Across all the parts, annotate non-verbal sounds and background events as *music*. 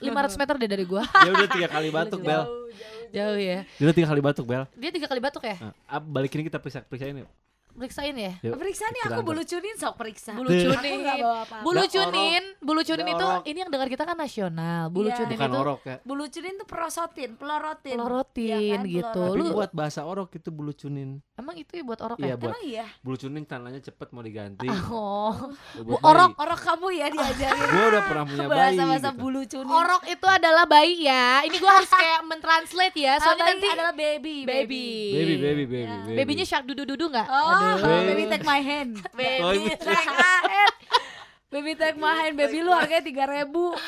500 meter deh dari gua. *laughs* Dia udah tiga kali batuk, Bel. Jauh ya. Dia udah tiga kali batuk, Bel. Dia tiga kali batuk ya? Nah, ah, balik ini kita periksa periksain yuk. Periksain ya. Yuk, Periksa nih aku bulu cunin sok periksa. Bulu cunin. Bulu cunin, bulu cunin itu orok. ini yang dengar kita kan nasional. Bulu Iya. cunin Bukan itu orok ya. Bulu cunin tuh perosotin, pelorotin. pelorotin Iya kan, gitu. pelorotin. Tapi Lu buat bahasa orok itu bulu cunin. emang itu ya buat orok Iya, ya? buat Emang iya. bulu cunin tanahnya cepet mau diganti. Oh. Buat orok, bayi. Orang kamu ya diajarin Gua udah pernah punya bayi. bahasa-bahasa gitu. bulu cunin. Orok itu adalah bayi ya. Ini gua harus kayak mentranslate ya. Ah, Soalnya nanti adalah baby. baby. Baby, baby, baby, Ya. baby. Babynya shark dudu dudu nggak? Oh, Baby. baby take my hand. Oh, Baby ini- take my hand. Baby take my hand. Baby lu harganya tiga ribu.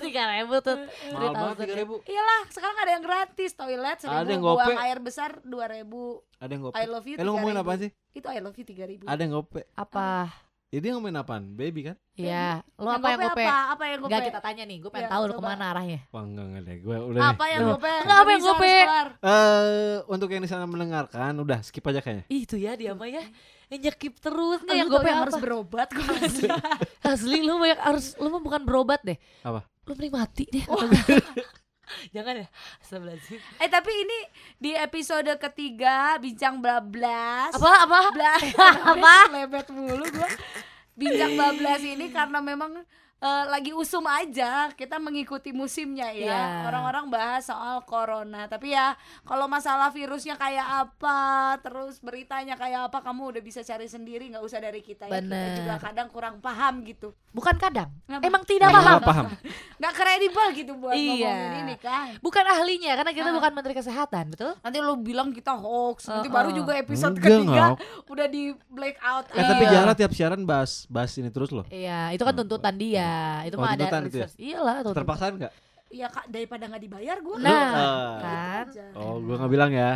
Tiga ribu tuh. Mahal banget tiga ribu. Iyalah, sekarang ada yang gratis toilet Ada seribu, yang buang gope. air besar dua ribu. Ada yang gope. I love you. Eh lu ngomongin 3.000. apa sih? Itu I love you tiga ribu. Ada yang gope. Apa? Jadi dia ngomongin apaan? Baby kan? Iya. Lo apa yang gope? Apa? Apa yang gope? Enggak kita tanya nih. Gue pengen Ya, tahu lu coba. ke mana arahnya. Wah enggak enggak deh. Gue udah Apa yang gope? Enggak, apa yang harus keluar. Eh, untuk yang di sana mendengarkan, udah skip aja kayaknya. Ih, itu ya dia mah ya. Yang nyekip terus nggak yang yang apa? *laughs* *laughs* harus berobat kok. Asli lu banyak harus lu mah bukan berobat deh. Apa? Lu mending mati deh. *laughs* *laughs* Jangan ya. Astagfirullahaladzim. eh tapi ini di episode ketiga bincang bablas. Apa apa? Bla- *laughs* Apa? *laughs* Lebet mulu gua. Bincang bablas ini karena memang eh, lagi usum aja kita mengikuti musimnya ya Iya. orang-orang bahas soal corona tapi ya kalau masalah virusnya kayak apa terus beritanya kayak apa kamu udah bisa cari sendiri nggak usah dari kita ya kita Bener. juga kadang kurang paham gitu Bukan kadang. Kenapa? Emang tidak paham. paham. nggak kredibel gitu buat Iya. ngomongin ini kan Bukan ahlinya karena kita Ah. bukan menteri kesehatan, betul? nanti lo bilang kita hoax nanti Uh-uh. baru juga episode Enggak, ketiga enggak. udah di black out Eh tapi Iya. Jara tiap siaran bahas bahas ini terus loh. Iya, itu kan tuntutan dia. Itu Oh, mah ada itu ya? Iyalah. Terpaksa enggak? ya kak daripada nggak dibayar gue Nah, eh, kan. Oh, gua nggak bilang ya.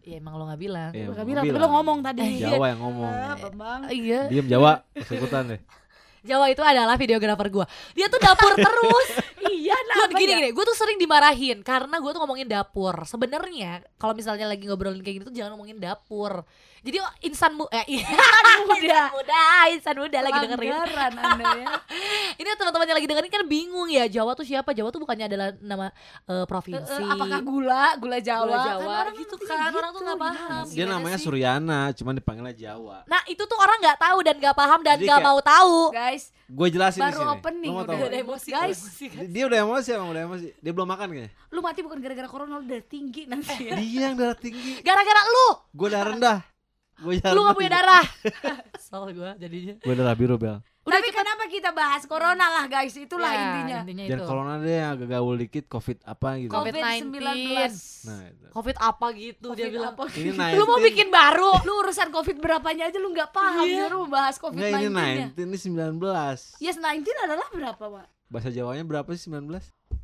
Ya emang lo nggak bilang. Iya, Gua gua bilang, tapi bilang. lo ngomong tadi Jawa yang ngomong. Ah, Bambang Iya. Diam Jawa, ikutan deh. *laughs* Jawa itu adalah videografer gua. Dia tuh dapur terus. *laughs* Iya Gua nah gini gini, gue tuh sering dimarahin karena gue tuh ngomongin dapur. Sebenarnya kalau misalnya lagi ngobrolin kayak gitu tuh jangan ngomongin dapur. Jadi oh, insan mu eh *laughs* insan muda. muda, insan muda lagi dengerin. Anda ya *laughs* Ini teman-teman yang lagi dengerin kan bingung ya Jawa tuh siapa? Jawa tuh bukannya adalah nama eh, Eh, provinsi. eh, Apakah gula, gula Jawa? Gula Jawa, Kan orang gitu kan, orang tuh nggak paham. Dia Gimana namanya sih? Suryana, cuman dipanggilnya Jawa. Nah itu tuh orang nggak tahu dan nggak paham dan Jadi nggak kayak- mau tahu. Guys, Gue jelasin di baru sini. opening udah nggak? emosi guys. Dia- Dia udah emosi emang udah emosi. Dia belum makan kayaknya. Lu mati bukan gara-gara corona, lu udah tinggi nanti ya. Dia yang darah tinggi. Gara-gara lu, Gue darah rendah. Gue lu gak punya darah. *laughs* Soal gue jadinya. Gue darah biru bel. Udah Tapi kenapa kita bahas corona lah guys? Itulah Ya, intinya. intinya Dan itu. corona dia yang agak gaul dikit, covid apa gitu. Covid. COVID-19 Nah, itu. Covid apa gitu dia Covid bilang. apa? Ini Lu mau 19. bikin baru? Lu urusan covid berapanya aja lu nggak paham Iya. Lu bahas covid Enggak ini 19 nya 19, ini 19. Yes 19 adalah berapa pak? Bahasa Jawanya berapa sih 19?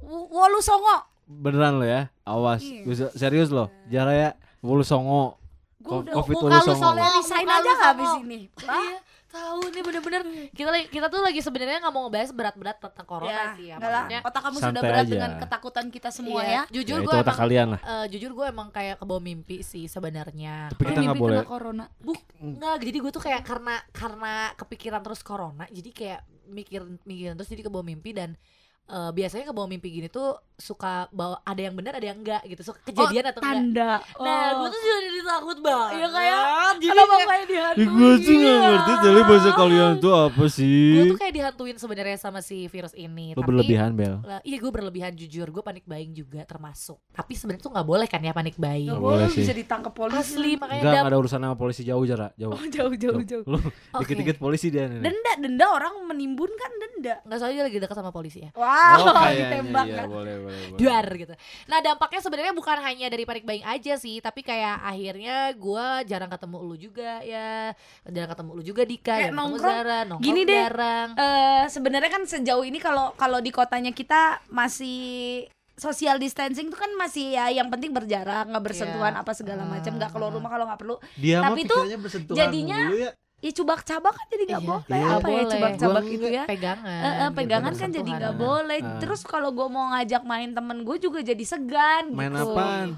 W- Wolu songo Beneran lo ya? Awas. Iya. Serius lo. Jara ya. Wulu songo. Gue udah Covid muka wulu lu songo. songo. resign aja nggak habis ini Iya, tahu nih bener-bener kita lagi- kita tuh lagi sebenarnya nggak mau ngebahas berat-berat tentang corona Ya, sih ya. nggak lah. maksudnya. Otak kamu Santai sudah berat aja. dengan ketakutan kita semua Iya, ya Jujur Ya, gue emang kalian lah. eh, jujur gue emang kayak kebawa mimpi sih sebenarnya. Tapi kita Mimpi nggak kena boleh. corona Buk, enggak, jadi gue tuh kayak karena karena kepikiran terus corona, jadi kayak mikir mikirin terus jadi kebawa mimpi dan eh, biasanya kebawa mimpi gini tuh suka bawa ada yang benar ada yang enggak gitu, suka kejadian atau enggak. Tanda Nah, gue tuh juga jadi takut banget. Iya, kayak, jadi Kenapa kayak- kayak dihantui Ih, gue tuh gak Iya. ngerti jadi bahasa kalian tuh apa gue sih? tuh kayak dihantuin sebenarnya sama si virus ini. Lo tapi berlebihan Bel. lah, iya gue berlebihan jujur, gue panik buying juga termasuk. Tapi sebenarnya tuh nggak boleh kan ya panik buying. Nggak Nggak boleh sih. bisa ditangkap polisi Asli makanya Enggak, ada urusan sama polisi jauh Jara, jauh. Oh jauh jauh jauh Lu Oke. dikit-dikit polisi dia nih. Denda denda orang menimbun kan denda nggak soalnya dia lagi dekat sama polisi ya. Wow Oh, *laughs* kayaknya ditembak iya, kan boleh, boleh, boleh. Duar gitu. Nah dampaknya sebenarnya bukan hanya dari panik buying aja sih, tapi kayak akhirnya gue jarang ketemu lu juga ya, jarang ketemu lu juga Dika, Kayak jarang nongkrong, Zara, nongkrong gini deh. jarang. Eh, sebenarnya kan sejauh ini kalau kalau di kotanya kita masih social distancing itu kan masih ya yang penting berjarak nggak bersentuhan Iya. apa segala macam nggak keluar Ah. rumah kalau nggak perlu Dia Tapi tuh jadinya ya. Ya cubak-cabak kan jadi nggak Iya, boleh iya. apa ya cubak-cabak Gua itu ya pegangan. Eh, eh, gitu, pegangan kan jadi nggak boleh Ah. terus kalau gue mau ngajak main temen gue juga jadi segan Main gitu apaan?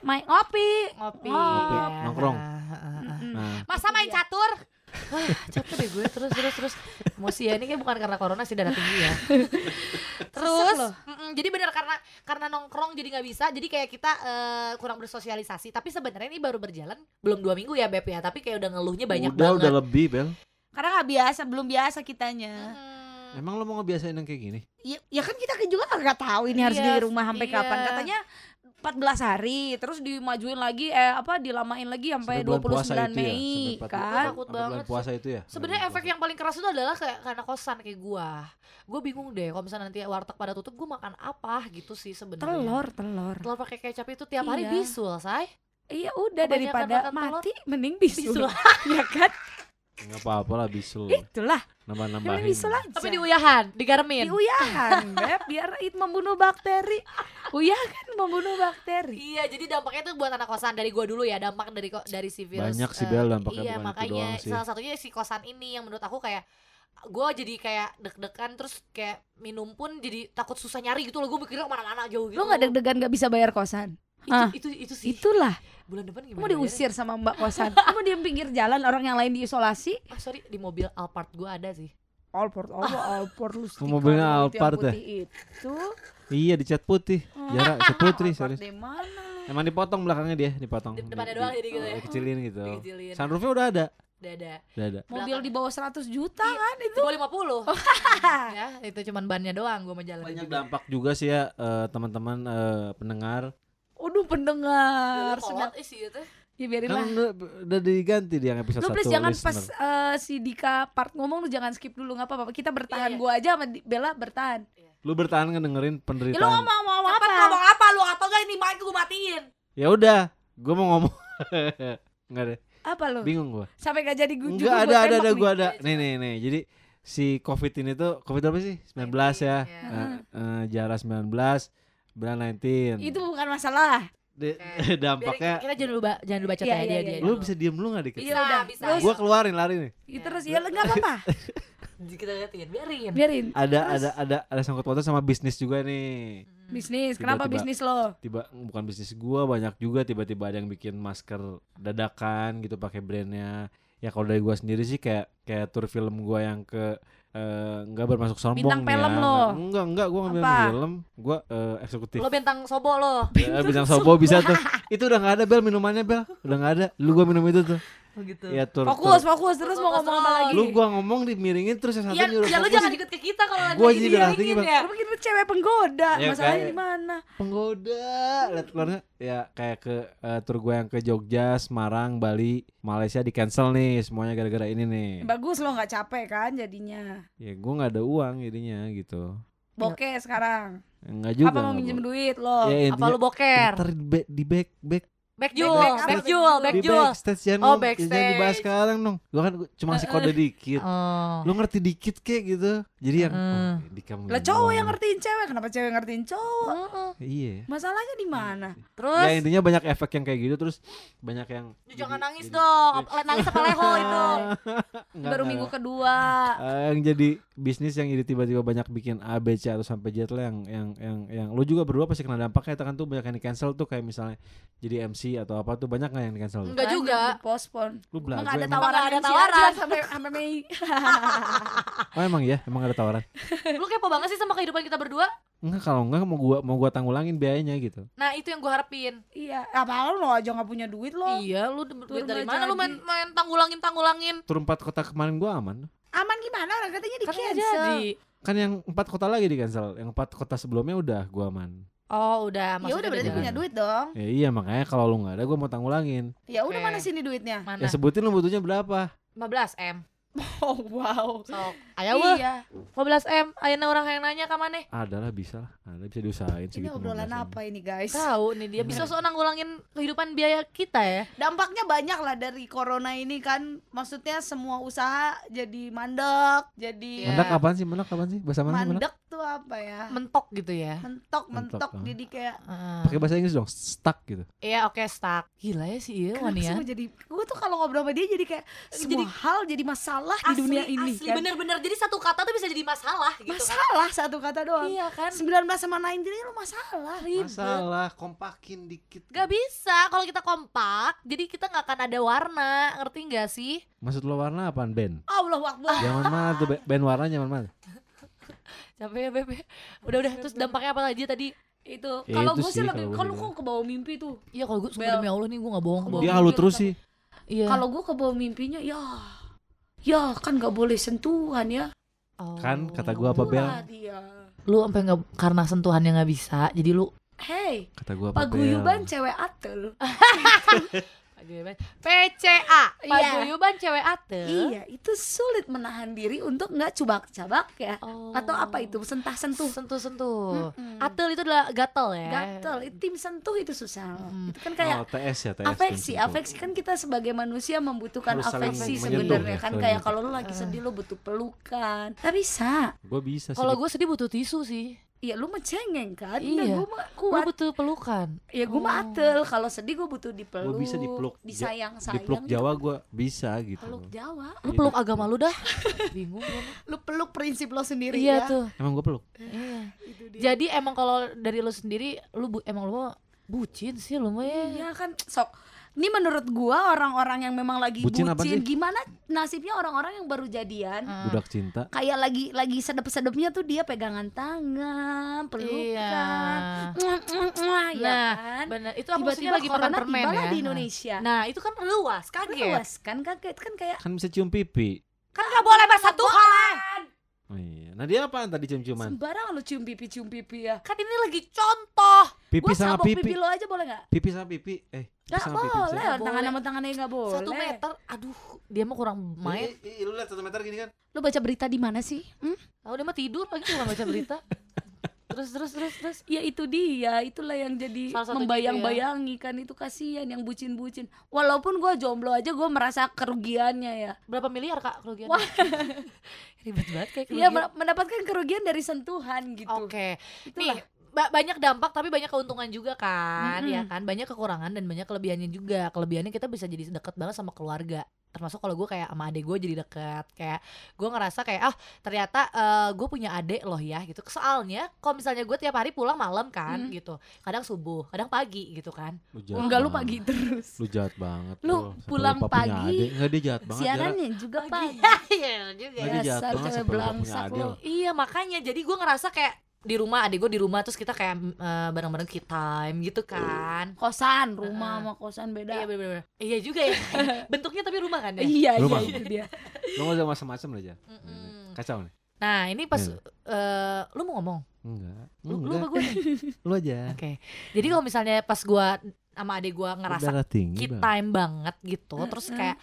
main ngopi ngopi, Ngopi, ya. nongkrong. Nah, masa main catur Wah, capek deh gue. Terus terus terus. Emosi ya. Ini kayak bukan karena corona sih darah tinggi ya. *laughs* Terus mm-mm, jadi benar karena karena nongkrong jadi nggak bisa jadi kayak kita eh, kurang bersosialisasi. Tapi sebenarnya ini baru berjalan belum dua minggu ya beb ya. Tapi kayak udah ngeluhnya banyak udah banget. udah lebih bel. karena nggak biasa belum biasa kitanya. Mm. Emang lo mau ngebiasain yang kayak gini? ya, ya kan kita juga nggak tahu ini harus Iya, di rumah sampai iya. kapan. Katanya 14 hari terus dimajuin lagi eh apa dilamain lagi sampai bulan puasa 29 itu ya? Mei 40 kan Takut banget puasa itu ya? Sebenarnya efek yang paling keras itu adalah kayak karena kosan kayak gua. Gua bingung deh kalau misalnya nanti warteg pada tutup gua makan apa gitu sih sebenarnya. telur telur Telur pakai kecap itu tiap hari Iya. bisul, say. iya udah Kebanyakan daripada makan telur. mati mending bisul Bisul. *laughs* ya kan puasa. Nggak apa-apa lah bisul. itulah Nambah-nambahin. bisul aja Tapi diuyahan, digaremin. diuyahan beb biar itu membunuh bakteri uyah kan membunuh bakteri Iya, jadi dampaknya tuh buat anak kosan dari gua dulu ya, dampak dari dari si virus. Banyak sih, eh, Bel, dampaknya Iya, itu makanya doang sih. salah satunya si kosan ini yang menurut aku kayak gue jadi kayak deg-degan terus kayak minum pun jadi takut susah nyari gitu loh gue mikirnya ke mana-mana jauh gitu lu nggak deg-degan nggak bisa bayar kosan itu, Ah. itu itu sih itulah bulan depan gimana mau diusir sama mbak kosan kamu di pinggir jalan orang yang lain diisolasi ah sorry di mobil Alphard gue ada sih Alport apa *laughs* Alport lu stiker mobilnya Alphard ya? itu Iya di cat putih. Jarak cat putih Alphard serius. di mana? Emang dipotong belakangnya dia, dipotong. Di- depannya doang jadi gitu ya? Kecilin gitu. dikecilin Sunroofnya udah ada. udah ada Udah ada. mobil Belakang. di bawah 100 juta kan itu lima puluh *laughs* ya itu cuman bannya doang gue mau jalan Banyak dampak juga sih ya eh, teman-teman eh, pendengar. Waduh pendengar kolot eh sih itu Ya biarin Kan lah udah, udah diganti di yang episode Lu 1 please jangan listener. pas eh, si Dika part ngomong lu jangan skip dulu nggak apa-apa Kita bertahan Iya, iya. gua aja sama Bella bertahan Lu bertahan ngedengerin Ya lu penderitaan. ngomong ngomong Cepet apa? ngomong apa lu atau enggak ini mic gue matiin Ya udah, gua mau ngomong. *laughs* Enggak deh, Apa lu? bingung gua. Sampai gak jadi gue Enggak ada ada ada gua ada. Nih nih nih. Jadi si Covid ini tuh Covid apa sih? 19 ya. Iya. Eh, eh, jarak 19 bulan 19. Itu bukan masalah Di- Oke. *laughs* dampaknya Biar kita jangan lupa jangan lupa baca Iya, ya iya, dia iya, dia iya. lu bisa diem lu gak dikit? bisa udah. bisa Terus- Gua keluarin lari nih. Ya, Terus ya nggak apa-apa *laughs* kita liatin biarin Biarin Ada Terus? ada ada ada sangkut pautnya sama bisnis juga nih. Bisnis Kenapa Tiba-tiba. bisnis lo? Tiba bukan bisnis gua banyak juga tiba-tiba ada yang bikin masker dadakan gitu pakai brandnya. Ya kalau dari gua sendiri sih kayak kayak tur film gua yang ke eh, nggak bermasuk sombong Bintang nih film ya. lo. Enggak enggak gua ngambil film. Gua eh, eksekutif. lo bintang sobo lo Ya, bintang sobo bisa tuh. Itu udah nggak ada bel minumannya bel. Udah nggak ada. Lu gua minum itu tuh. Oh gitu Ya tur. Fokus tur. fokus Terus mau ngomong apa lagi? Lu gua ngomong dimiringin terus yang satu ya, nyuruh ya lu jangan ikut ke kita kalau lagi Gua Bang. ya Lu mungkin lu cewek penggoda Ya, Masalahnya di mana? penggoda lihat keluarnya ya kayak ke eh, tur gue yang ke Jogja Semarang Bali Malaysia di cancel nih semuanya gara-gara ini nih Bagus lo nggak capek kan jadinya ya gue nggak ada uang jadinya gitu Bokeh sekarang nggak juga Apa mau minjem duit lo? ya, apa lu boker ntar di back di back back back Back- jewel back apa? back jewel back di jewel. backstage jangan Oh, ngom- jangan backstage. dibahas sekarang dong gue kan cuma ngasih kode *laughs* dikit. Oh. Lu ngerti dikit kek gitu jadi yang Mm. oh, di kamu Lah cowok yang ngertiin cewek Kenapa cewek ngertiin cowok? Heeh. iya Masalahnya di mana? terus ya intinya banyak efek yang kayak gitu terus banyak yang Ya, jangan jadi- nangis jadi- dong Apa- nangis apa leho *laughs* itu Enggak, Baru enggak, minggu enggak. kedua Eh, yang jadi bisnis yang jadi tiba-tiba banyak bikin A B C atau sampai Z lah yang yang yang yang lu juga berdua pasti kena dampaknya itu kan tuh banyak yang di cancel tuh kayak misalnya jadi MC atau apa tuh banyak nggak yang di cancel Enggak juga. Pospon lu belagu nggak ada tawaran ada tawaran. sampai sampai Mei *laughs* oh emang ya emang ada tawaran *laughs* lu kepo banget sih sama kehidupan kita berdua? Enggak kalau enggak mau gua mau gua tanggulangin biayanya gitu. Nah itu yang gue harapin. Iya. Apa lo aja nggak punya duit lo? Iya lu duit Turun dari mana lu main main tanggulangin tanggulangin. Turun empat kota kemarin gua aman. Aman gimana? Orang katanya di kan cancel. jadi. Kan yang empat kota lagi di cancel. Yang empat kota sebelumnya udah gua aman. Oh udah Ya udah berarti punya duit dong. Ya iya makanya kalau lu nggak ada gua mau tanggulangin. Ya udah Oke. mana sini duitnya? Mana? Ya sebutin lu butuhnya berapa. 15 m *laughs* Oh wow. Sok ayo weh. Iya 15 m ayana orang yang nanya ke mana ada lah bisa lah. Ada bisa diusahain Ini segitu obrolan 15 apa ini guys? Tahu nih dia bisa sok nanggulangin kehidupan biaya kita ya? Dampaknya banyak lah dari corona ini kan. Maksudnya semua usaha jadi mandek Jadi Iya. Mendak apaan sih? Mendak apaan sih? Bahasa mana mendak? Mandek tuh apa ya? Mentok gitu ya? Mentok Mentok, mentok. ah. Jadi kayak Heeh. Pakai bahasa Inggris dong, stuck gitu. iya oke stuck. Gila ya sih iya Kenapa mau jadi Gue tuh kalau ngobrol sama dia jadi kayak Semua Jadi- hal jadi masalah masalah di dunia ini asli. kan. bener-bener. Jadi satu kata tuh bisa jadi masalah gitu kan. Masalah satu kata doang. Iya kan? 19 sama 19 ini lu masalah. Masalah kompakin dikit. Gak bisa. Kalau kita kompak jadi kita nggak akan ada warna. Ngerti nggak sih? Maksud lo warna apaan band? Allah Akbar. Zaman mana tuh ba- band warna zaman mana? *laughs* capek ya bebe udah udah. Terus dampaknya apa lagi tadi? Itu. Ya kalau gue sih lebih kalau gua gue ke bawah mimpi tuh. Iya kalau gue Bel. sumpah demi Allah nih gue nggak bohong Dia bohong Dia halu terus sih. iya. Kalau gue ke bawah mimpinya ya ya kan nggak boleh sentuhan ya Oh. Kan kata gua apa Bel? Dia lu sampai nggak karena sentuhannya nggak bisa jadi lu hey Kata gua apa Bel? paguyuban cewek atel *laughs* Paguyuban. PCA Iya. Paguyuban cewek ate. Iya itu sulit menahan diri untuk nggak cubak-cabak ya. Oh. atau apa itu? Sentuh sentuh sentuh sentuh Mm-mm. atel itu adalah gatel ya. Gatel tim sentuh itu susah. Mm. itu kan kayak Oh, TS ya, TS. afeksi afeksi. Kan kita sebagai manusia membutuhkan Harus afeksi sebenarnya. ya, kan kayak kalau lu lagi sedih lu butuh pelukan. Nggak bisa. Gua bisa sih. kalau gue sedih butuh tisu sih Iya lu mah cengeng kan Iya. Iya gue mah gue kuat butuh pelukan Ya gue mah Oh. atel Kalau sedih gue butuh dipeluk Gua bisa dipeluk. Ja- Disayang-sayang di peluk gitu. Jawa gua bisa gitu. Peluk Jawa lu peluk agama lu dah *laughs* bingung gue mah. Lu peluk prinsip lo sendiri iya ya tuh Emang gua peluk. iya Itu dia. jadi emang kalau dari lu sendiri lu bu- emang lu mah bucin sih lu mah ya Iya kan Sok Ini menurut gua orang-orang yang memang lagi Bucin bucin, apa? Gimana nasibnya orang-orang yang baru jadian? Hmm. Budak cinta. Kayak lagi lagi sedep-sedepnya tuh dia pegangan tangan Pelukan. Iya. Mwah, mwah, mwah, ya Nah, kan? bener. Itu maksudnya Tiba-tiba lagi makan permen ya. di Indonesia. Nah itu kan luas kaget. Luas kan kaget kan kayak Kan bisa cium pipi. kan gak boleh bersentuhan Oh iya. Nah dia apaan tadi cium-ciuman? Sembarangan lu cium pipi cium pipi ya kan ini lagi contoh Pipi Gua sama pipi. pipi lo aja boleh gak? Pipi sama pipi. Eh, pipi Gak sama pipi. boleh. Nggak tangan sama tangannya gak boleh satu meter aduh dia mah kurang main lu lihat satu meter gini kan? Lu baca berita di mana sih? Hmm? tahu dia mah tidur lagi cuma baca berita *laughs* terus terus terus terus Ya itu dia, itulah yang jadi satunya membayang-bayangi kan itu kasihan yang bucin-bucin. Walaupun gua jomblo aja gua merasa kerugiannya ya. berapa miliar kak kerugiannya Wah. *laughs* ribet banget kayak Iya kerugian. mer- mendapatkan kerugian dari sentuhan gitu. Oke, Itulah. nih ba- banyak dampak tapi banyak keuntungan juga kan, Mm-mm. ya kan? Banyak kekurangan dan banyak kelebihannya juga. Kelebihannya kita bisa jadi deket banget sama keluarga. Termasuk kalau gue kayak sama adek gue jadi deket Kayak gue ngerasa kayak ah ternyata gue punya adek loh ya gitu Soalnya kalau misalnya gue tiap hari pulang malam kan Mm. gitu Kadang subuh, kadang pagi gitu kan Lu jahat Enggak lu pagi terus. Lu jahat banget. Lu Sampai pulang lupa punya pagi, adek. Enggak dia jahat banget. Jara. Siarannya juga pagi. Iya juga Nggak, dia jahat banget punya adek. loh. Iya makanya jadi gue ngerasa kayak di rumah adik gue di rumah terus kita kayak eh, bareng-bareng key time gitu kan Kosan, rumah Heeh. sama kosan beda. Iya bener-bener Iya juga ya *laughs* Bentuknya tapi rumah kan ya Iya, iya Rumah. itu dia. Lu enggak usah macam-macam. Mm-mm. Kacau nih. Nah ini pas Iya. eh, Lu mau ngomong? Enggak. Lu, lu apa gue nih? *laughs* Lu aja. Oke Jadi kalau misalnya pas gue sama adik gue ngerasa tinggi. Bang. time banget gitu. Terus kayak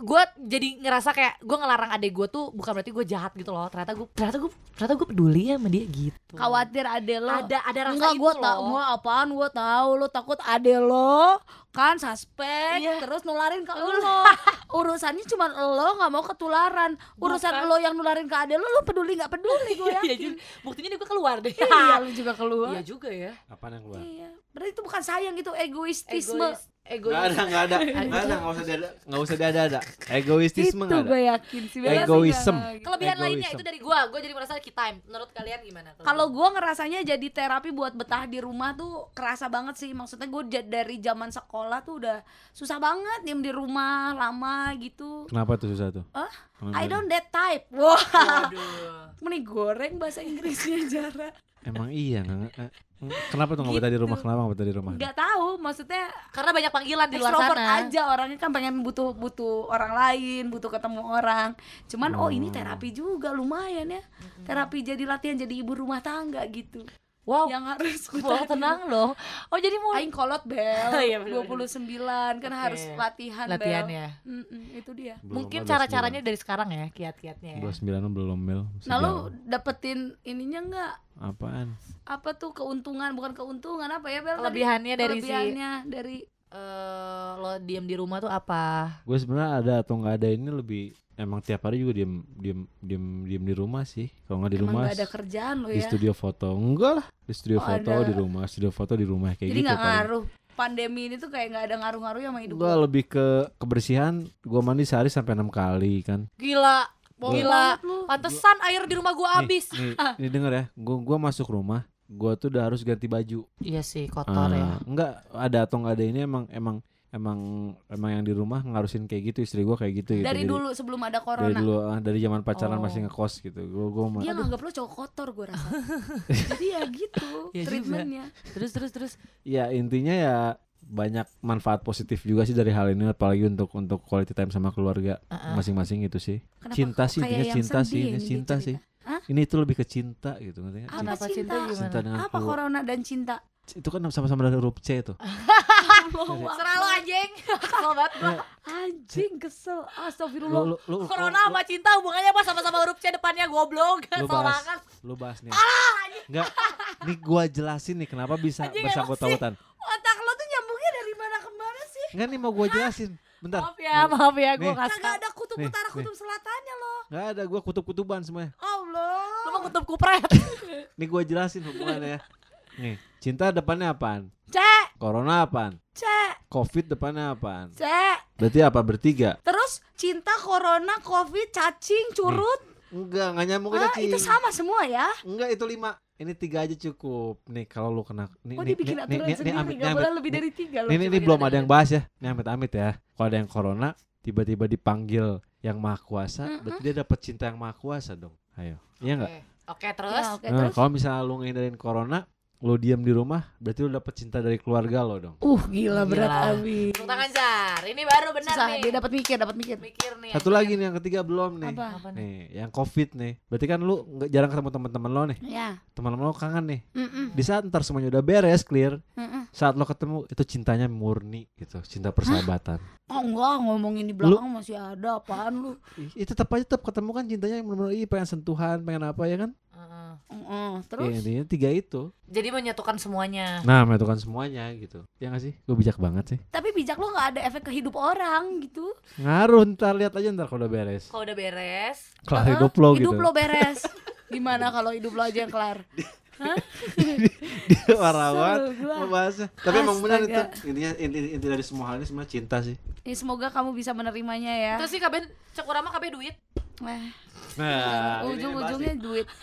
gue jadi ngerasa kayak gue ngelarang adik gue tuh bukan berarti gue jahat gitu loh ternyata gue ternyata gue ternyata gue peduli ya sama dia gitu Khawatir ade lo. ada ada rasa Enggak, itu gue loh tau, gue apaan, gue tahu lo takut ade lo kan suspek, Iya. terus nularin ke lo. *laughs* Urusannya cuma lo nggak mau ketularan. Urusan Bukan. lo yang nularin ke ade lo, lo peduli nggak peduli gue Iya yakin. juga. buktinya dia gue keluar deh Iya, lo juga keluar. iya juga ya Apaan yang keluar? Iya, berarti itu bukan sayang itu egoistisme. egois egois Enggak ada, enggak ada. *laughs* Enggak ada, enggak usah ada. Enggak usah ada ada. Egoistisme itu enggak ada. gue yakin sih. Egoism. nggak gitu. kelebihan lainnya Egoism. itu dari gue gue jadi merasa key time menurut kalian gimana Kalau gue ngerasanya jadi terapi buat betah di rumah tuh kerasa banget sih. Maksudnya gue dari zaman sekolah tuh udah susah banget diem di rumah lama gitu. Kenapa tuh susah tuh? Kenapa I don't that type. Wah, Waduh. mending goreng bahasa Inggrisnya Jara. Emang iya nggak- eh, Kenapa tuh nggak betah di rumah? Gitu. Kenapa nggak betah di rumah? Nggak tahu, maksudnya karena banyak panggilan di luar sana aja orangnya kan pengen butuh butuh orang lain, butuh ketemu orang. Cuman oh ini Hmm. terapi juga lumayan ya. Terapi jadi latihan jadi ibu rumah tangga gitu. Wow Yang harus Wah, tenang loh oh jadi mau Aing kolot bel *laughs* Iya, bener, 29 kan Oke. harus latihan latihan bel. ya Mm-mm, itu dia. Belum mungkin cara-caranya dari sekarang ya kiat-kiatnya ya. 29 belum mil. masih Nah lu dapetin ininya enggak apaan? apa tuh keuntungan bukan keuntungan apa ya Bel tadi? kelebihannya dari si kelebihannya dari eh, lo diem di rumah tuh apa Gue sebenarnya ada atau nggak ada ini lebih emang tiap hari juga diem diem diem diem di rumah sih. Kalau nggak di emang rumah gak ada kerjaan lo di ya studio foto enggak lah di studio Oh, foto ada. di rumah studio foto di rumah kayak jadi gitu nggak paling. ngaruh pandemi ini tuh kayak nggak ada ngaruh-ngaruhnya sama hidup Gua gua. lebih ke kebersihan. Gua mandi sehari sampai enam kali kan. Gila. Gila. Lu. Pantesan air di rumah gua habis. Nih, *laughs* nih, nih denger ya. Gua gua masuk rumah, gua tuh udah harus ganti baju. Iya sih, kotor ya. Ah, enggak ada atau enggak ada ini emang emang emang emang yang di rumah ngarusin kayak gitu istri gua kayak gitu gitu. Dari Jadi- dulu sebelum ada dari corona. dulu ah, dari zaman pacaran Oh. masih ngekos gitu. Gua gua ma- Dia nganggap lo cowok kotor gue rasa. *laughs* Jadi ya gitu *laughs* juga. treatmentnya. Terus terus terus. ya intinya ya banyak manfaat positif juga sih dari hal ini apalagi untuk untuk quality time sama keluarga masing-masing itu sih. Kenapa Cinta sih, intinya cinta sih, ini cinta sih. Hah? Ini itu lebih ke cinta gitu ngerti? Apa cinta cinta? gimana? Cinta dengan Apa keluarga. corona dan cinta? Itu kan sama-sama dari huruf C itu. Serah lo anjing. Kesel banget gua. Anjing kesel. Lu, Astagfirullah. lu, lu, Corona lu, sama cinta hubungannya apa sama-sama huruf C depannya goblok. Lu Kesel bahas. banget. lu bahas nih. Enggak. Nih gua jelasin nih kenapa bisa Anjing, bersangkut pautan. Otak lo tuh nyambungnya dari mana ke mana sih? Enggak nih mau gua jelasin. Bentar. Maaf ya, maaf ya gua Nih. enggak Kagak ada kutub Nih, utara nih. kutub selatannya lo. Enggak ada gua kutub-kutuban semuanya. Allah. Lu mah kutub kupret. Nih gua jelasin hubungannya ya. *laughs* Nih, cinta depannya apaan? Cek, Corona apaan? cek, Covid depannya apaan? cek. Berarti apa bertiga? Terus cinta, corona, covid, cacing, curut. Enggak, enggak nyambung Ah, cacing. itu sama semua ya. Enggak, itu lima. Ini tiga aja cukup. Nih kalau lu kena nih Oh nih dibikin nih, aturan nih, nih, sendiri, amit, nih, boleh amit. lebih dari tiga. Nih, nih, nih belum ada yang bahas ya. Nih amit-amit ya. Kalau ada yang corona tiba-tiba dipanggil yang maha kuasa, Mm-mm. berarti dia dapat cinta yang maha kuasa dong. Ayo. Iya enggak? Oke. Oke, terus. Ya, oke, Nah, terus. kalau misalnya lu ngindarin corona, lu diam di rumah, berarti lu dapat cinta dari keluarga lo dong. Uh, gila berat Gila. abis. Tepuk tangan Jar. Ini baru benar Susah, nih. dia dapat mikir, dapat mikir. mikir nih. Satu lagi nih yang ketiga belum nih. Apa? Apa nih? Nih, yang covid nih. Berarti kan lu nggak jarang ketemu teman-teman lo nih. Ya. Teman-teman lo kangen nih. Mm-mm, Di saat ntar semuanya udah beres, clear, mm-mm. saat lo ketemu itu cintanya murni gitu, cinta persahabatan. Oh enggak, ngomongin di belakang masih ada apaan lu? Ih, itu tetap aja tetap ketemu kan cintanya yang benar-benar pengen sentuhan, pengen apa ya kan? Heeh, Ya, terus intinya tiga itu. Jadi menyatukan semuanya. Nah, menentukan semuanya gitu. Ya gak sih? Gue bijak banget sih. tapi bijak lo nggak ada efek ke hidup orang gitu. Ngaruh ntar lihat aja ntar kalau udah beres. Kalau udah beres, Kelar Heeh, hidup lo gitu. Hidup lo beres. Gimana kalau hidup lo aja yang kelar? *laughs* Dia warawan Kesel gua. mau bahasnya. Tapi emang benar itu. Astaga. Intinya inti, inti dari semua hal ini semua cinta sih. Ya, semoga kamu bisa menerimanya ya. terus sih kaben cek urang mah kabeh duit. Eh, Nah, ujung-ujungnya duit. *laughs*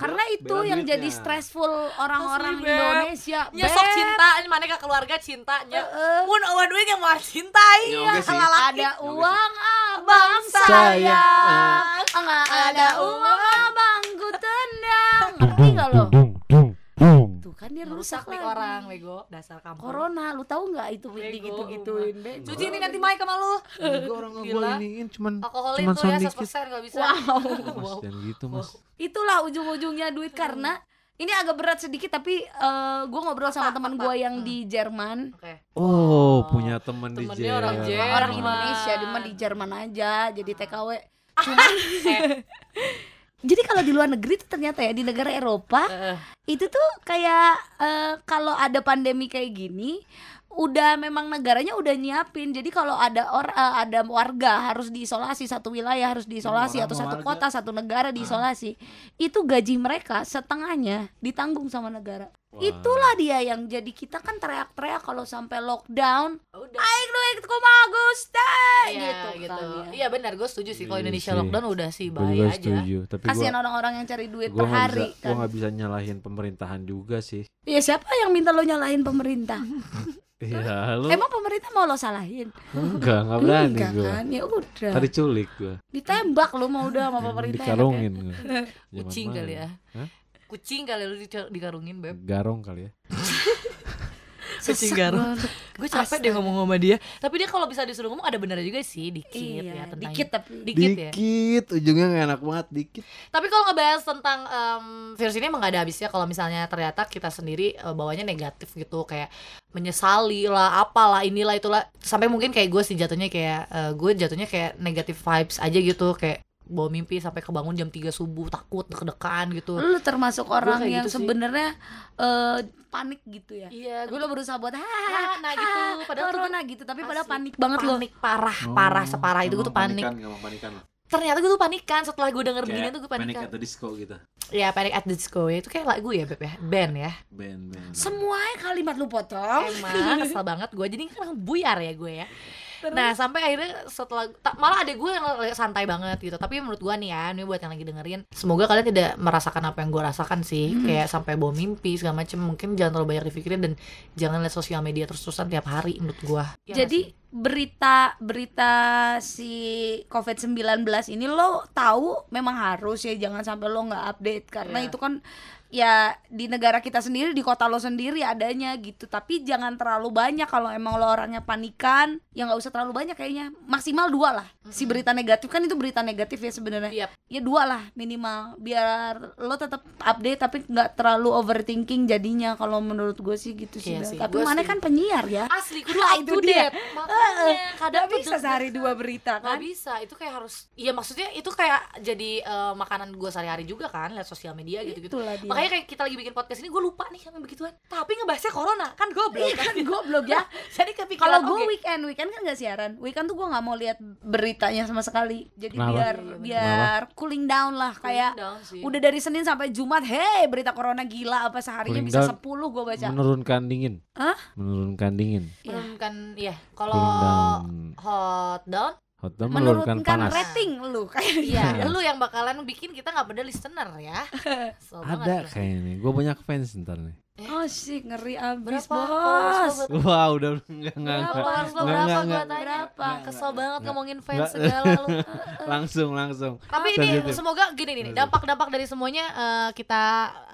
Karena itu bela yang duitnya. jadi stressful orang-orang. Indonesia. Nya sok Beb. cinta, ini mana ke keluarga cintanya. Heeh. Mun eueuh duit yang mau cintai Ya, ya, oke sih. lalaki. Ada uang abang Sayang. Enggak ada uang abang ku tendang Ngerti gak lo? Kan dia rusak nih lagi. orang, bego, dasar kampung. Corona, lu tahu nggak itu Bego, gitu-gituin be? Cuci ini nanti Mike sama lu. Enggak orang nggak gue iniin cuman Alkoholin cuman tuh ya sound dikit. 100% kalau bisa. Wow. Mas, jangan gitu mas. Itulah ujung-ujungnya duit karena ini agak berat sedikit tapi eh gue ngobrol sama teman gue yang Hmm. di Jerman Oke. Oh, punya temen di Temennya orang Jerman. Jerman. orang Indonesia mah di Jerman aja jadi TKW Eh, jadi kalau di luar negeri tuh ternyata ya di negara Eropa eh, itu tuh kayak eh, kalau ada pandemi kayak gini udah memang negaranya udah nyiapin. Jadi kalau ada or eh, ada warga harus diisolasi satu wilayah harus diisolasi Orang atau satu warga. kota satu negara diisolasi itu gaji mereka setengahnya ditanggung sama negara. Wah. itulah dia yang jadi kita kan teriak-teriak kalau sampai lockdown. Udah. duit kumaha Gusti Iya, gitu, gitu. kan ya. Iya benar, gue setuju sih kalau Iya Indonesia sih. lockdown udah sih Gue bahaya aja. setuju. Tapi kasihan gue orang-orang yang cari duit gue per hari bisa gue kan nggak bisa nyalahin pemerintahan juga sih. ya siapa yang minta lo nyalahin pemerintah *laughs* Iya, lu emang pemerintah mau lo salahin enggak enggak berani Enggak gue. kan ya udah Tadi culik gue. ditembak lu mau udah sama *laughs* pemerintah Dikarungin gue. *laughs* Kucing kali ya. Hah? Kucing kali lu dica- dikarungin, Beb. Garong kali ya. Kucing garong. Gue capek deh ngomong sama dia. Tapi dia kalau bisa disuruh ngomong ada benernya juga sih, dikit iya ya tentang dikit tapi dikit ya. Dikit, ujungnya nggak enak banget dikit. Tapi kalau ngebahas tentang em, virus ini emang gak ada habisnya kalau misalnya ternyata kita sendiri eh, bawanya negatif gitu kayak menyesali lah apalah inilah itulah sampai mungkin kayak gue sih jatuhnya kayak eh, gue jatuhnya kayak negatif vibes aja gitu kayak bawa mimpi sampai kebangun jam 3 subuh takut deg-degan gitu. lu termasuk orang yang gitu sebenarnya eh, panik gitu ya Iya, gue lo berusaha buat Ya, ah, nah gitu. Padahal tuh corona gitu tapi padahal Asli. panik banget lo panik parah, parah separah itu gue tuh panik. Panikan. ternyata gue tuh panikan setelah gue denger Kayak gini tuh gue Panic panikan at the Disco gitu. ya Panic at the Disco ya itu kayak lagu ya Beb ya band ya Band band. Semuanya kalimat lu potong. emang kesel banget gue jadi kan buyar ya gue ya Nah sampai akhirnya setelah ta- malah ada gue yang santai banget gitu. Tapi menurut gue nih ya, ini buat yang lagi dengerin, semoga kalian tidak merasakan apa yang gue rasakan sih, Hmm. kayak sampai bawa mimpi segala macem. Mungkin jangan terlalu banyak dipikirin dan jangan lihat sosial media terus-terusan tiap hari menurut gue. Jadi berita berita si COVID-19 ini lo tahu memang harus ya jangan sampai lo nggak update karena Iya. itu kan ya di negara kita sendiri di kota lo sendiri adanya gitu tapi jangan terlalu banyak kalau emang lo orangnya panikan ya nggak usah terlalu banyak kayaknya maksimal dua lah si Mm-mm. berita negatif kan itu berita negatif ya sebenarnya Yap. ya dua lah minimal biar lo tetap update tapi nggak terlalu overthinking jadinya kalau menurut gue sih gitu sih, Iya sih, tapi mana setuju. kan penyiar ya asli kudu Ah, up itu to dia. date. Makanya kadang Gak bisa sehari dua berita Gak kan bisa, itu kayak harus Iya maksudnya itu kayak jadi eh, makanan gue sehari-hari juga kan Lihat sosial media gitu-gitu Itulah dia. Makanya kayak kita lagi bikin podcast ini gue lupa nih sama begituan Tapi ngebahasnya corona kan goblok Iya kan goblok ya *laughs* Jadi kepikiran Kalau gue oke. weekend, weekend kan gak siaran Weekend tuh gue gak mau lihat beritanya sama sekali Jadi Kenapa? biar Iya, biar cooling down lah Kayak down sih. udah dari Senin sampai Jumat Hei berita corona gila apa seharinya Cooling bisa. 10 gue baca Menurunkan dingin. Hah? Menurunkan dingin. Iya. menurunkan ya kalau hot down Hot down menurunkan Menurunkan panas. rating lu *laughs* kayak iya Iya. lu yang bakalan bikin kita nggak pada listener ya *laughs* banget Ada kayaknya nih. Gue banyak fans ntar nih. Oh sih ngeri abis berapa bos? Wah udah enggak enggak Berapa? enggak. berapa nggak, gue nggak. tanya Berapa? kesel banget Nggak. ngomongin fans Nggak. segala lu *laughs* Langsung langsung. tapi ini semoga gini nih dampak-dampak dari semuanya eh, kita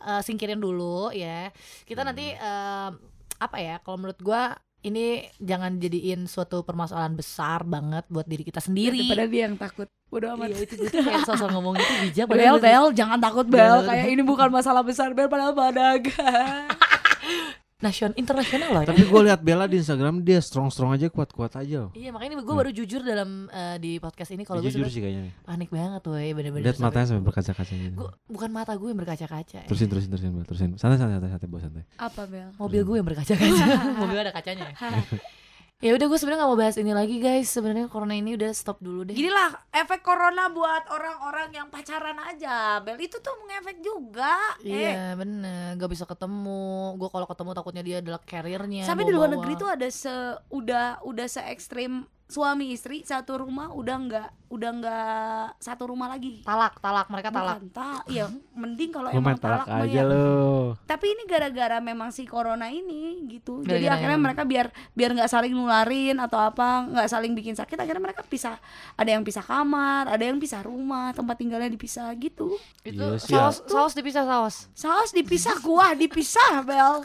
eh, singkirin dulu ya kita nanti eh, apa ya kalau menurut gua ini jangan jadiin suatu permasalahan besar banget buat diri kita sendiri. Daripada dia yang takut. Bodo amat. Iya itu tuh kayak sosok ngomong itu bijak Bel, padahal Bel, jangan takut Bel. Kayak ini bukan masalah besar Bel padahal badagan *laughs* nasional internasional loh ya. Tapi gue lihat Bella di Instagram dia strong strong aja kuat kuat aja loh. Iya makanya gue baru jujur dalam eh, di podcast ini kalau gue Jujur sebenarnya sih kayaknya. panik banget woi bener-bener Lihat matanya sampai berkaca-kaca gitu. gue bukan mata gue yang berkaca-kaca ya. Terusin terusin terusin Bel, terusin. Santai santai santai santai bos santai. Apa Bel? mobil gue yang berkaca-kaca *laughs* mobil ada kacanya ya *laughs* udah gue sebenarnya nggak mau bahas ini lagi guys. Sebenarnya corona ini udah stop dulu deh. Gini lah efek corona buat orang-orang yang pacaran aja. Bel itu tuh mengefek juga. Eh, Iya bener, gak bisa ketemu. Gue kalau ketemu takutnya dia adalah carriernya. Sampai di luar negeri tuh ada se udah udah se ekstrim suami istri satu rumah udah nggak udah nggak satu rumah lagi. talak, talak mereka talak. Bukan, ta- iya mending kalau emang talak mah aja ya. lo. Tapi ini gara-gara memang si corona ini gitu. Jadi Gara-gara akhirnya yang- mereka biar biar nggak saling nularin atau apa, nggak saling bikin sakit. Akhirnya mereka pisah. Ada yang pisah kamar, ada yang pisah rumah, tempat tinggalnya dipisah gitu. Itu Iya saus, saus dipisah saus. Saus dipisah, kuah dipisah, Bel.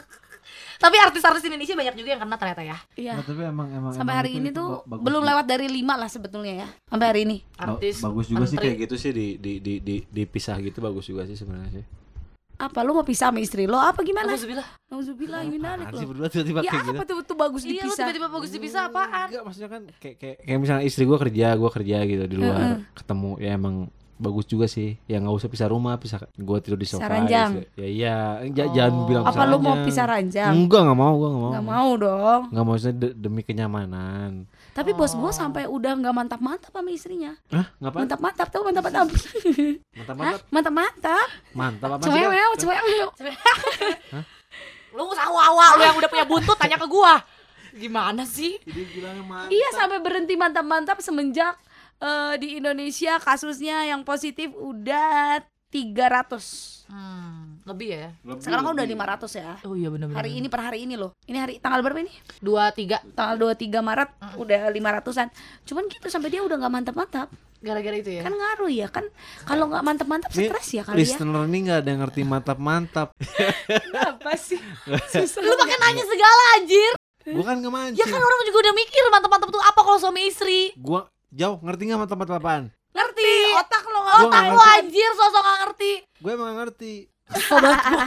Tapi artis-artis Indonesia banyak juga yang kena ternyata ya. Iya. Nah, tapi emang emang Sampai emang hari ini tuh belum juga. lewat dari lima lah sebetulnya ya. Sampai hari ini. Ba- Artis. bagus juga sih menteri. kayak gitu sih di di di di dipisah gitu bagus juga sih sebenarnya sih. Apa lu mau pisah sama istri lo? Apa gimana? Nauzubillah Apaan sih lo. berdua tiba-tiba Ya kayak apa gitu. tuh tuh bagus Iya dipisah? tiba-tiba bagus dipisah apaan? Enggak maksudnya kan kayak kayak kayak misalnya istri gua kerja, gua kerja gitu di luar, Heeh. ketemu ya emang bagus juga sih. Ya nggak usah pisah rumah, pisah gua tidur di sofa. ranjang. istri- Ya iya, j- Oh. jangan bilang Apa lu mau pisah ranjang? Enggak, enggak mau, gua enggak mau. Nggak mau dong. Enggak mau maksudnya de- demi kenyamanan. Tapi bos gua Oh. sampai udah nggak mantap-mantap sama istrinya. Hah? Ngapain? Mantap-mantap tuh mantap-mantap. *laughs* Mantap-mantap. Hah? Mantap-mantap. Mantap apa sih? Bel? Cewew, cewew. Lu nggak usah awa lu yang udah punya buntut tanya ke gua. Gimana sih? Mantap. Iya sampai berhenti mantap-mantap semenjak eh, di Indonesia kasusnya yang positif udah 300. Hmm, lebih ya. Lebih, Sekarang kan udah lebih. 500 ya. Oh iya benar-benar. Hari ini per hari ini loh. Ini hari tanggal berapa ini? dua tiga Tanggal 23 Maret udah 500-an. Cuman gitu sampai dia udah nggak mantap-mantap. gara-gara itu ya. Kan ngaruh ya kan. Kalau nggak mantap-mantap Ini stres ya kali ya. Listener nih nggak ada yang ngerti mantap-mantap. Apa sih? *laughs* Susah. Lu pakai nanya segala anjir. Gua kan nggak mancing. Ya kan orang juga udah mikir mantap-mantap tuh apa kalau suami istri. Gua jauh ngerti nggak mantap-mantap apaan? ngerti otak lo nggak Gua Otak ngerti. anjir sosok gak ngerti. Gue emang ngerti. Kesel banget gua.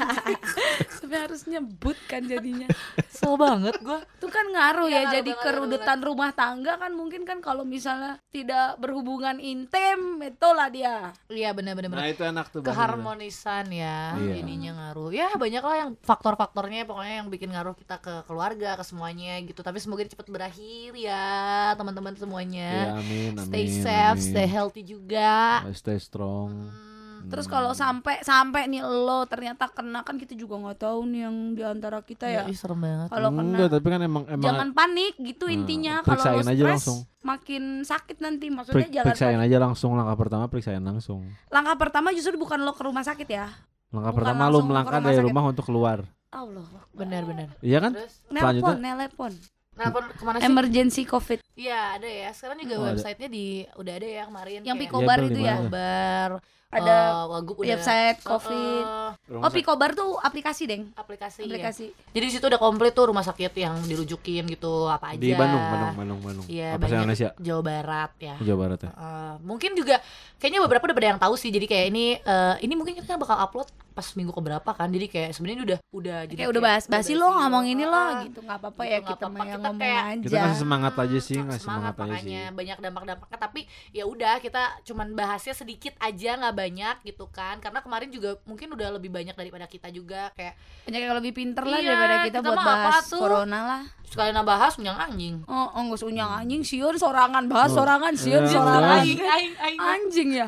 *laughs* Sampai harus nyebut kan jadinya. Kesel banget gua. Itu kan ngaruh Iya, ya ngaruh jadi banget, kerudutan rumah tangga kan mungkin kan kalau misalnya tidak berhubungan intim itulah dia. Iya benar-benar. Nah itu enak tuh. keharmonisan ya Iya. ininya ngaruh ya banyak lah yang faktor-faktornya pokoknya yang bikin ngaruh kita ke keluarga ke semuanya gitu tapi semoga ini cepat berakhir ya teman-teman Iya semuanya amin amin. stay safe amin. stay healthy juga Stay strong. Hmm, Terus kalau sampai sampai nih lo ternyata kena kan kita juga nggak tahu nih yang di antara kita ya. ih, serem banget Kalau Enggak, kena tapi kan emang emang jangan panik gitu Nah, intinya kalau lo periksain aja stres langsung. makin sakit nanti maksudnya perik- jangan periksain panik. aja langsung langkah pertama periksain langsung. langkah pertama justru bukan lo ke rumah sakit ya Langkah Bukan pertama ke melangkah rumah dari sakit. rumah untuk keluar. Allah benar-benar Iya kan? terus nelpon Selanjutnya? nelpon kenapa ke mana sih emergency covid Iya ada ya sekarang juga Oh, websitenya di udah ada ya kemarin yang Picobar tuh itu ya? Picobar ada Wagub udah website covid eh, oh Picobar tuh aplikasi deng aplikasi, ya. aplikasi Jadi di situ udah komplit tuh rumah sakit yang dirujukin gitu apa aja. Di Bandung, Bandung, Bandung, Bandung. Iya, Apa. Indonesia? Jawa Barat ya. Jawa Barat ya. Eh, mungkin juga kayaknya beberapa udah pada yang tahu sih. Jadi kayak ini eh, ini mungkin kita bakal upload pas minggu keberapa kan. Jadi kayak sebenarnya udah udah jadi kayak udah bahas basi lo ngomong ini lo Ah, gitu nggak apa-apa gitu, ya kita Kita ngomong kayak- aja Kita kasih semangat aja sih, Hmm, ngasih semangat, aja sih. makanya banyak dampak-dampaknya tapi ya udah kita cuman bahasnya sedikit aja nggak banyak gitu kan karena kemarin juga mungkin udah lebih banyak daripada kita juga kayak banyak yang lebih pinter lah Iya, daripada kita, kita buat apa bahas tuh? corona lah sekalian bahas punya anjing oh oh nggak usah unyang anjing siun sorangan bahas Oh. sorangan siun Iya, sorangan aing aing anjing ya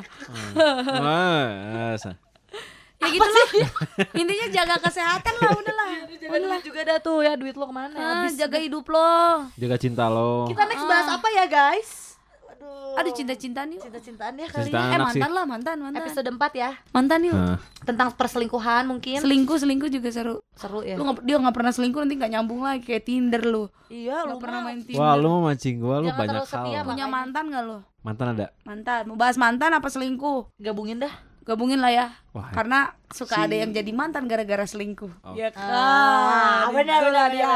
Wah, asa. Ya gitu lah *laughs* intinya jaga kesehatan lah udahlah Jaga duit juga dah tuh ya duit lo ke mana? Ah, habis jaga hidup lo. Jaga cinta lo. kita next Ah. bahas apa ya guys? Aduh. Aduh cinta-cintaan yuk cinta-cintaan ya kali Cinta ya eh anak sih. mantan lah mantan mantan. Episode 4 ya. Mantan yuk. Nah, tentang perselingkuhan mungkin. Selingkuh selingkuh juga seru. Seru ya. Lu nggak dia nggak pernah selingkuh nanti nggak nyambung lagi kayak tinder lu. Iya nggak pernah main tinder. Wah, lu mau mancing gua lu Jangan banyak hal. Punya mantan nggak lo Mantan ada? mantan. Mau bahas mantan apa selingkuh? Gabungin dah gabungin lah ya Wah, karena suka ada yang jadi mantan gara-gara selingkuh Oh. ya Ah, kan benar, Itulah benar, dia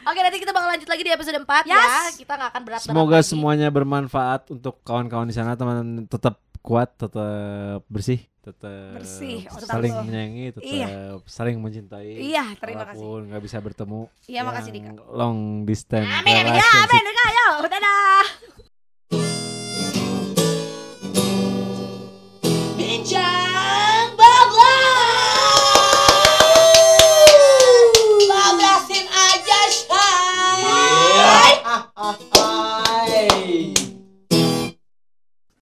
Oke nanti kita bakal lanjut lagi di episode 4 ya Yes. Kita gak akan berat semoga semuanya bermanfaat untuk kawan-kawan di sana, teman tetap kuat, tetap bersih, tetap Bersih, saling lo. menyayangi, tetap Iya. saling mencintai. iya terima kasih Walaupun nggak bisa bertemu. Iya, makasih, Dika. Long distance amin amin ya amin Dika, ayo dadah